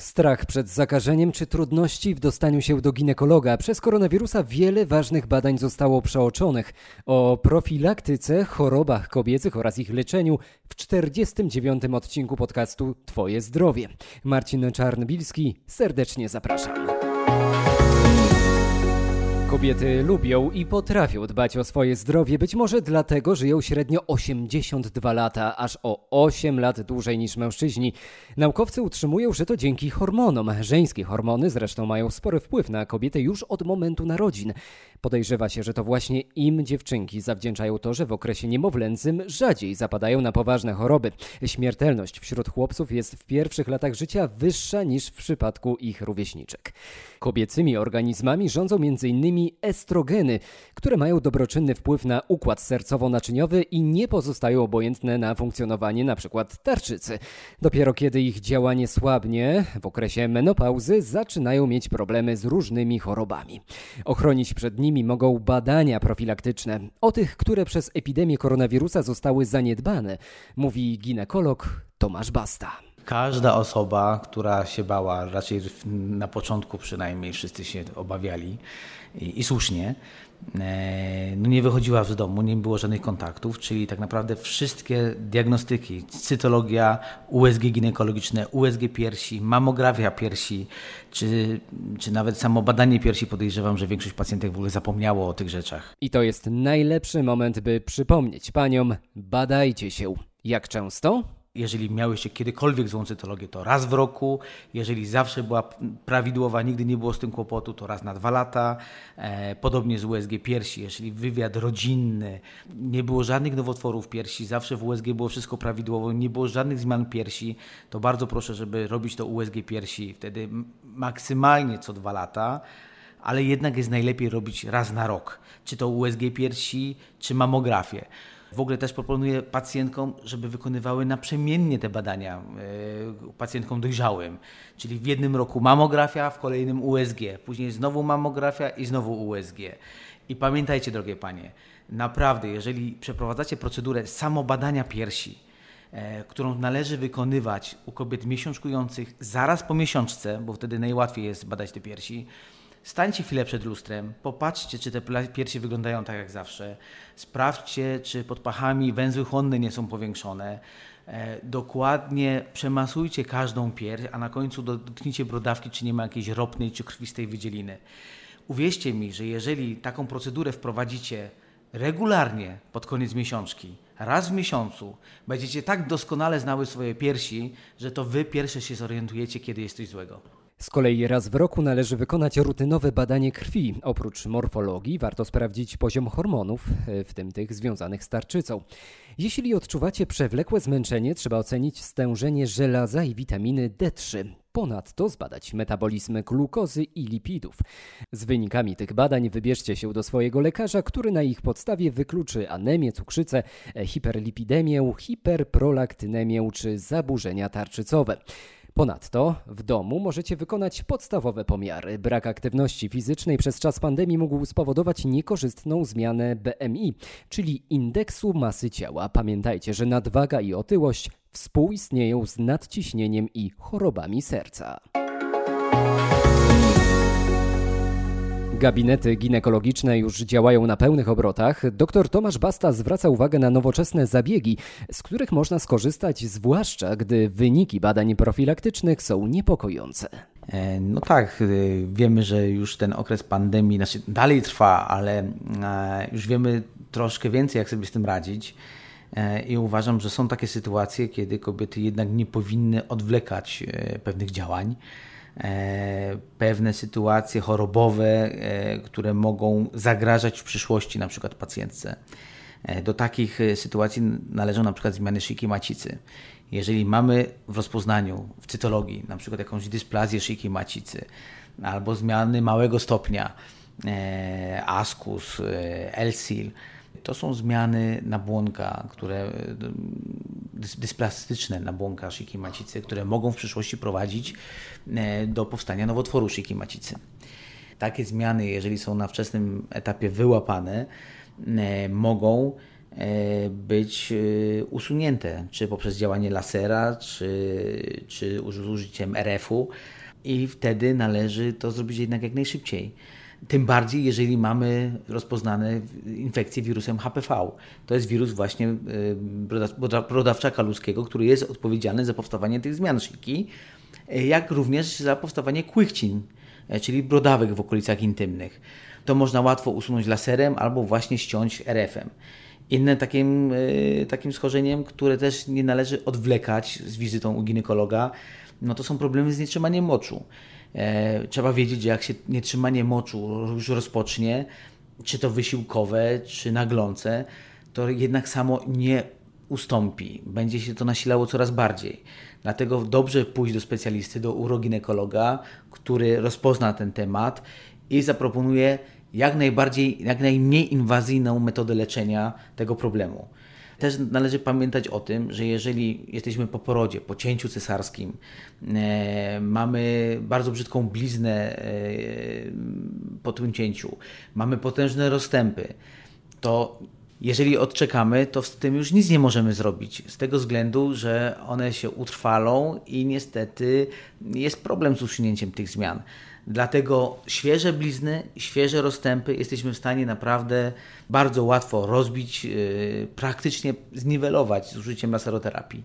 Strach przed zakażeniem czy trudności w dostaniu się do ginekologa. Przez koronawirusa wiele ważnych badań zostało przeoczonych. O profilaktyce, chorobach kobiecych oraz ich leczeniu w 49. odcinku podcastu Twoje zdrowie. Marcin Czarnbilski, serdecznie zapraszam. Kobiety lubią i potrafią dbać o swoje zdrowie, być może dlatego żyją średnio 82 lata, aż o 8 lat dłużej niż mężczyźni. Naukowcy utrzymują, że to dzięki hormonom. Żeńskie hormony zresztą mają spory wpływ na kobiety już od momentu narodzin. Podejrzewa się, że to właśnie im dziewczynki zawdzięczają to, że w okresie niemowlęcym rzadziej zapadają na poważne choroby. Śmiertelność wśród chłopców jest w pierwszych latach życia wyższa niż w przypadku ich rówieśniczek. Kobiecymi organizmami rządzą m.in. estrogeny, które mają dobroczynny wpływ na układ sercowo-naczyniowy i nie pozostają obojętne na funkcjonowanie np. tarczycy. Dopiero kiedy ich działanie słabnie, w okresie menopauzy zaczynają mieć problemy z różnymi chorobami. Ochronić przed nimi mogą badania profilaktyczne. O tych, które przez epidemię koronawirusa zostały zaniedbane, mówi ginekolog Tomasz Basta. Każda osoba, która się bała, raczej na początku przynajmniej wszyscy się obawiali i, i słusznie, e, no nie wychodziła z domu, nie było żadnych kontaktów, czyli tak naprawdę wszystkie diagnostyki, cytologia, USG ginekologiczne, USG piersi, mamografia piersi, czy, czy nawet samo badanie piersi, podejrzewam, że większość pacjentek w ogóle zapomniało o tych rzeczach. I to jest najlepszy moment, by przypomnieć paniom, badajcie się. Jak często? Jeżeli miałeś kiedykolwiek złą cytologię, to raz w roku. Jeżeli zawsze była prawidłowa, nigdy nie było z tym kłopotu, to raz na dwa lata. E, podobnie z USG piersi. Jeżeli wywiad rodzinny, nie było żadnych nowotworów piersi, zawsze w USG było wszystko prawidłowo, nie było żadnych zmian piersi, to bardzo proszę, żeby robić to USG piersi wtedy maksymalnie co dwa lata ale jednak jest najlepiej robić raz na rok. Czy to USG piersi, czy mamografię. W ogóle też proponuję pacjentkom, żeby wykonywały naprzemiennie te badania yy, pacjentkom dojrzałym. Czyli w jednym roku mamografia, w kolejnym USG, później znowu mamografia i znowu USG. I pamiętajcie, drogie panie, naprawdę, jeżeli przeprowadzacie procedurę samobadania piersi, e, którą należy wykonywać u kobiet miesiączkujących zaraz po miesiączce, bo wtedy najłatwiej jest badać te piersi, Stańcie chwilę przed lustrem, popatrzcie, czy te piersi wyglądają tak jak zawsze. Sprawdźcie, czy pod pachami węzły chłonne nie są powiększone. E, dokładnie przemasujcie każdą pierś, a na końcu dotknijcie brodawki, czy nie ma jakiejś ropnej czy krwistej wydzieliny. Uwierzcie mi, że jeżeli taką procedurę wprowadzicie regularnie pod koniec miesiączki, raz w miesiącu, będziecie tak doskonale znały swoje piersi, że to wy pierwsze się zorientujecie, kiedy jest coś złego. Z kolei raz w roku należy wykonać rutynowe badanie krwi. Oprócz morfologii warto sprawdzić poziom hormonów, e, w tym tych związanych z tarczycą. Jeśli odczuwacie przewlekłe zmęczenie, trzeba ocenić stężenie żelaza i witaminy D3. Ponadto zbadać metabolizm glukozy i lipidów. Z wynikami tych badań wybierzcie się do swojego lekarza, który na ich podstawie wykluczy anemię, cukrzycę, e, hiperlipidemię, hiperprolaktynemię czy zaburzenia tarczycowe. Ponadto w domu możecie wykonać podstawowe pomiary. Brak aktywności fizycznej przez czas pandemii mógł spowodować niekorzystną zmianę BMI, czyli indeksu masy ciała. Pamiętajcie, że nadwaga i otyłość współistnieją z nadciśnieniem i chorobami serca. Gabinety ginekologiczne już działają na pełnych obrotach. Dr Tomasz Basta zwraca uwagę na nowoczesne zabiegi, z których można skorzystać, zwłaszcza gdy wyniki badań profilaktycznych są niepokojące. E, no tak, e, wiemy, że już ten okres pandemii znaczy dalej trwa, ale e, już wiemy troszkę więcej, jak sobie z tym radzić. I uważam, że są takie sytuacje, kiedy kobiety jednak nie powinny odwlekać pewnych działań. E, pewne sytuacje chorobowe, e, które mogą zagrażać w przyszłości na przykład pacjentce. E, do takich sytuacji należą na przykład zmiany szyjki macicy. Jeżeli mamy w rozpoznaniu, w cytologii, na przykład jakąś dysplazję szyjki macicy albo zmiany małego stopnia, e, ascus, LSIL, to są zmiany nabłonka, które dysplastyczne nabłonka szyjki macicy, które mogą w przyszłości prowadzić do powstania nowotworu szyjki macicy. Takie zmiany, jeżeli są na wczesnym etapie wyłapane, E, mogą e, być e, usunięte, czy poprzez działanie lasera, czy, czy użyciem RF-u i wtedy należy to zrobić jednak jak najszybciej. Tym bardziej, jeżeli mamy rozpoznane infekcję wirusem HPV. To jest wirus właśnie brodawczaka ludzkiego, który jest odpowiedzialny za powstawanie tych zmian szyjki, jak również za powstawanie kłychcin, czyli brodawek w okolicach intymnych to można łatwo usunąć laserem albo właśnie ściąć RF-em. Innym takim, takim schorzeniem, które też nie należy odwlekać z wizytą u ginekologa, no to są problemy z nietrzymaniem moczu. E, trzeba wiedzieć, jak się nietrzymanie moczu już rozpocznie, czy to wysiłkowe, czy naglące, to jednak samo nie ustąpi. Będzie się to nasilało coraz bardziej. Dlatego dobrze pójść do specjalisty, do uroginekologa, który rozpozna ten temat i zaproponuje jak najbardziej, jak najmniej inwazyjną metodę leczenia tego problemu. Też należy pamiętać o tym, że jeżeli jesteśmy po porodzie, po cięciu cesarskim, e, mamy bardzo brzydką bliznę e, po tym cięciu, mamy potężne rozstępy, to jeżeli odczekamy, to z tym już nic nie możemy zrobić, z tego względu, że one się utrwalą i niestety jest problem z usunięciem tych zmian. Dlatego świeże blizny, świeże rozstępy jesteśmy w stanie naprawdę bardzo łatwo rozbić, yy, praktycznie zniwelować z użyciem laseroterapii.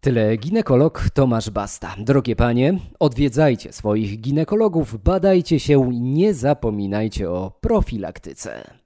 Tyle ginekolog Tomasz Basta. Drogie panie, odwiedzajcie swoich ginekologów, badajcie się, nie zapominajcie o profilaktyce.